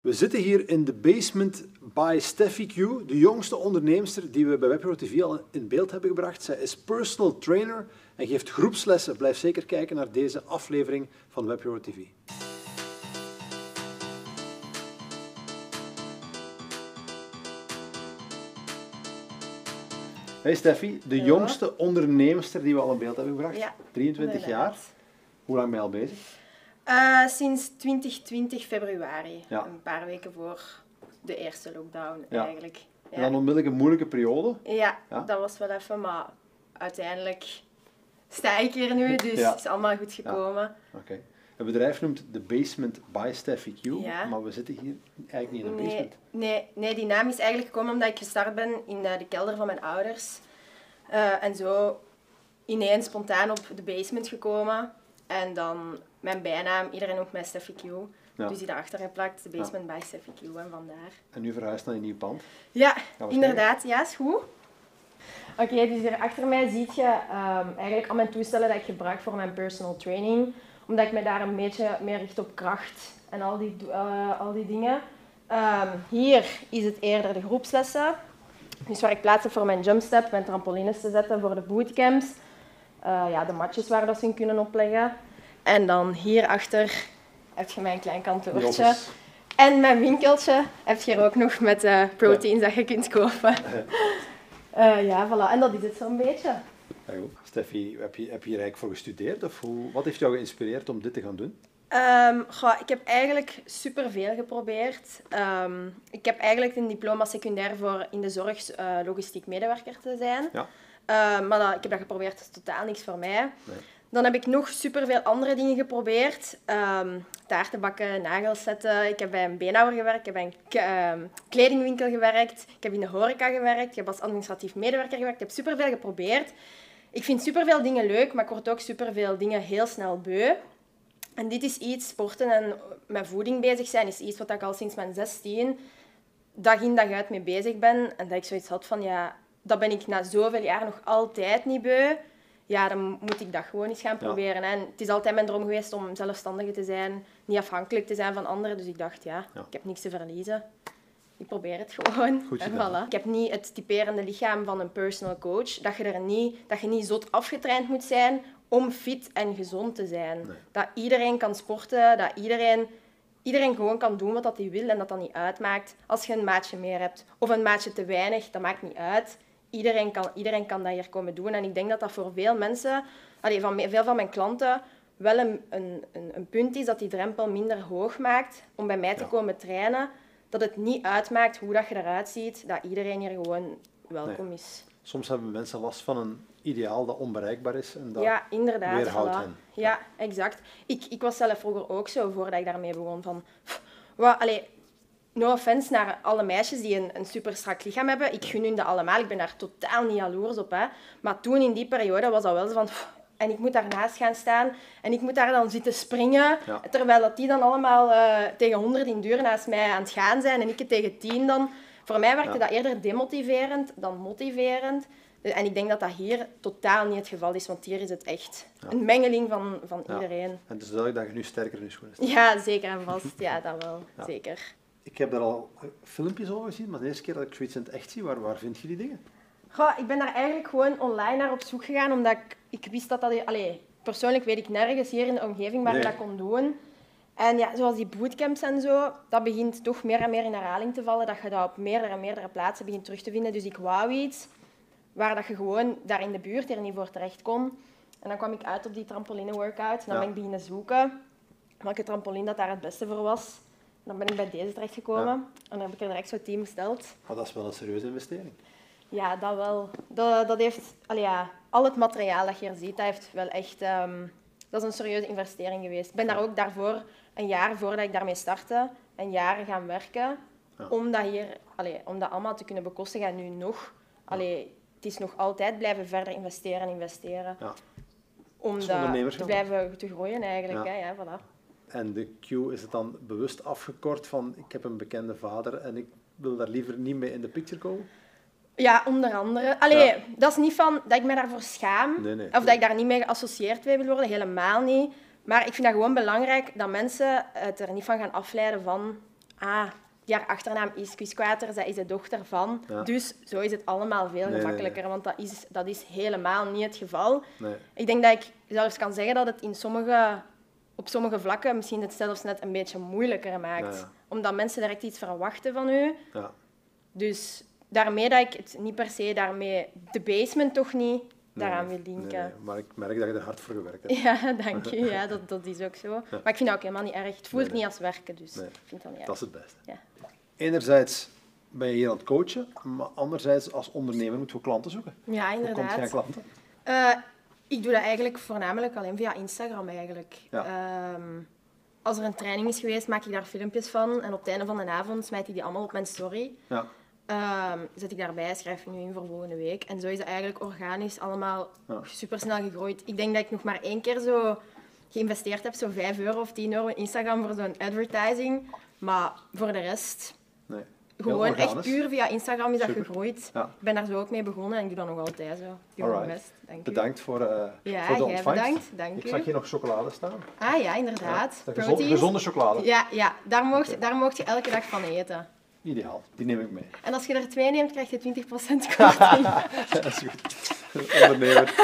We zitten hier in de basement by Steffi Q, de jongste onderneemster die we bij WebHero TV al in beeld hebben gebracht. Zij is personal trainer en geeft groepslessen. Blijf zeker kijken naar deze aflevering van WebHero TV. Hey Steffi, de jongste onderneemster die we al in beeld hebben gebracht. Ja, 23 jaar. Hoe lang ben je al bezig? Eh, sinds 2020 februari. Ja. Een paar weken voor de eerste lockdown Ja. eigenlijk. En Ja. dan onmiddellijk een moeilijke periode. Ja, dat was wel even, maar uiteindelijk sta ik hier nu, dus het is allemaal goed gekomen. Oké. Het bedrijf noemt de Basement by Steffi Q, maar we zitten hier eigenlijk niet in een Nee, basement. nee, nee, die naam is eigenlijk gekomen omdat ik gestart ben in eh, de kelder van mijn ouders. Eh, en zo ineens spontaan op de basement gekomen. En dan mijn bijnaam, iedereen noemt mij Steffi Q. Ja. Dus die daarachter geplakt, de basement by Steffi Q. En vandaar. En nu verhuisd naar een nieuw pand. Ja, inderdaad. Ja, is goed. Oké, dus hier achter mij zie je ehm, eigenlijk al mijn toestellen dat ik gebruik voor mijn personal training. Omdat ik me daar een beetje meer richt op kracht en al die, eh, al die dingen. Ehm, hier is het eerder de groepslessen. Dus waar ik plaats heb voor mijn jumpstep, mijn trampolines te zetten voor de bootcamps. Eh, ja, de matjes waar dat ze in kunnen opleggen. En dan hierachter heb je mijn klein kantoortje. En mijn winkeltje heb je hier ook nog met eh proteins dat je kunt kopen. Eh, ja, voilà. En dat is het zo'n beetje. Ja. Steffi, heb je, heb je hier eigenlijk voor gestudeerd? Of hoe, wat heeft jou geïnspireerd om dit te gaan doen? Ehm, goh, ik heb eigenlijk superveel geprobeerd. Ehm, ik heb eigenlijk een diploma secundair voor in de zorg eh, logistiek medewerker te zijn. Ja. Ehm, maar dat, ik heb dat geprobeerd, dat is totaal niks voor mij. Nee. Dan heb ik nog superveel andere dingen geprobeerd. Taarten bakken, nagels zetten. Ik heb bij een beenhouwer gewerkt. Ik heb bij een kledingwinkel gewerkt. Ik heb in de horeca gewerkt. Ik heb als administratief medewerker gewerkt. Ik heb superveel geprobeerd. Ik vind superveel dingen leuk, maar ik word ook superveel dingen heel snel beu. En dit is iets, sporten en met voeding bezig zijn, is iets wat ik al sinds mijn 16 dag in dag uit mee bezig ben. En dat ik zoiets had van, ja, dat ben ik na zoveel jaar nog altijd niet beu. Ja, dan moet ik dat gewoon eens gaan Ja. proberen. En het is altijd mijn droom geweest om zelfstandige te zijn, niet afhankelijk te zijn van anderen. Dus ik dacht, ja, Ja. ik heb niks te verliezen. Ik probeer het gewoon. Goed en voilà. Ik heb niet het typerende lichaam van een personal coach. Dat je, er niet, dat je niet zot afgetraind moet zijn om fit en gezond te zijn. Nee. Dat iedereen kan sporten, dat iedereen, iedereen gewoon kan doen wat dat hij wil en dat dat niet uitmaakt. Als je een maatje meer hebt of een maatje te weinig, dat maakt niet uit. Iedereen kan, iedereen kan dat hier komen doen. En ik denk dat dat voor veel mensen, allee, van veel van mijn klanten, wel een, een, een, een punt is dat die drempel minder hoog maakt om bij mij te Ja. komen trainen. Dat het niet uitmaakt hoe dat je eruit ziet, dat iedereen hier gewoon welkom is. Soms hebben mensen last van een ideaal dat onbereikbaar is. En dat... Ja, inderdaad. weerhoudt voilà. hen. Ja, exact. Ik, ik was zelf vroeger ook zo, voordat ik daarmee begon, van... Wat, allee, no offense naar alle meisjes die een, een super strak lichaam hebben. Ik gun hun dat allemaal. Ik ben daar totaal niet jaloers op. Hè. Maar toen, in die periode, was dat wel zo van... pff, En ik moet daarnaast gaan staan. En ik moet daar dan zitten springen. Ja. Terwijl dat die dan allemaal eh, tegen honderd in duur naast mij aan het gaan zijn. En ik het tegen tien dan. Voor mij werkte Ja. dat eerder demotiverend dan motiverend. Eh, En ik denk dat dat hier totaal niet het geval is, want hier is het echt Ja. een mengeling van, van Ja. iedereen. En het is duidelijk dat je nu sterker in je schoenen staat. Ja, zeker en vast. Ja, dat wel. Zeker. Ik heb daar al eh, filmpjes over gezien, maar de eerste keer dat ik zoiets in het echt zie, waar, waar vind je die dingen? Goh, ik ben daar eigenlijk gewoon online naar op zoek gegaan, omdat ik, ik wist dat dat... Allee, persoonlijk weet ik nergens hier in de omgeving waar Nee. ik dat kon doen. En ja, zoals die bootcamps en zo, dat begint toch meer en meer in herhaling te vallen, dat je dat op meerdere en meerdere plaatsen begint terug te vinden. Dus ik wou iets waar dat je gewoon daar in de buurt er niet voor terecht kon. En dan kwam ik uit op die trampoline workout. En dan Ja. ben ik beginnen zoeken welke trampoline dat daar het beste voor was. Dan ben ik bij deze terechtgekomen. Ja. En dan heb ik er direct zo'n team besteld. Maar dat is wel een serieuze investering. Ja, dat wel. Dat, dat heeft, allee, ja, al het materiaal dat je hier ziet, dat heeft wel echt... ehm, dat is een serieuze investering geweest. Ik ben daar ook daarvoor, een jaar voordat ik daarmee startte, een jaar gaan werken. Ja. Om, dat hier, allee, om dat allemaal te kunnen bekostigen. En nu nog. Allee, het is nog altijd blijven verder investeren en investeren. Ja. Om dat te blijven te groeien eigenlijk. Ja. Hè? Ja, voilà. En de Q is het dan bewust afgekort van ik heb een bekende vader en ik wil daar liever niet mee in de picture komen? Ja, onder andere. Allee, Ja. dat is niet van dat ik me daarvoor schaam. Nee, nee. Of dat ik daar niet mee geassocieerd mee wil worden, helemaal niet. Maar ik vind dat gewoon belangrijk dat mensen het er niet van gaan afleiden van ah, die haar achternaam is Quisquater, zij is de dochter van. Ja. Dus zo is het allemaal veel Nee, nee, gemakkelijker, want dat is, dat is helemaal niet het geval. Nee. Ik denk dat ik zelfs kan zeggen dat het in sommige, op sommige vlakken misschien het zelfs net een beetje moeilijker maakt. Ja, ja. Omdat mensen direct iets verwachten van u. Ja. Dus daarmee dat ik het niet per se daarmee de basement toch niet daaraan wil linken. nee, maar ik merk dat je er hard voor gewerkt hebt. Ja, dank je. Ja, dat, dat is ook zo. Maar ik vind dat ook helemaal niet erg. Het voelt Nee, nee. niet als werken, dus ik vind dat niet Dat is het beste. Ja. Enerzijds ben je hier aan het coachen, maar anderzijds als ondernemer moet je ook klanten zoeken. Ja, Hoe komt inderdaad. klanten? Eh, ik doe dat eigenlijk voornamelijk alleen via Instagram eigenlijk. Ja. Ehm, als er een training is geweest, maak ik daar filmpjes van. En op het einde van de avond smijt ik die allemaal op mijn story. Ja. Ehm, zet ik daarbij, schrijf ik nu in voor volgende week. En zo is het eigenlijk organisch allemaal Ja. super snel gegroeid. Ik denk dat ik nog maar één keer zo geïnvesteerd heb, zo 5 euro of 10 euro in Instagram voor zo'n advertising. Maar voor de rest, Nee. gewoon echt puur via Instagram is dat gegroeid. Ja. Ik ben daar zo ook mee begonnen en ik doe dat nog altijd zo. Doe best. Dank u. Bedankt voor, eh, Ja, voor de ontvangst. bedankt. Dank ik u. zag hier nog chocolade staan. Ah ja, inderdaad. Ja, gezonde chocolade. Ja, ja daar, mocht, daar mocht je elke dag van eten. Ideaal, die neem ik mee. En als je er twee neemt, krijg je 20% korting. Dat is goed. Ondernemer.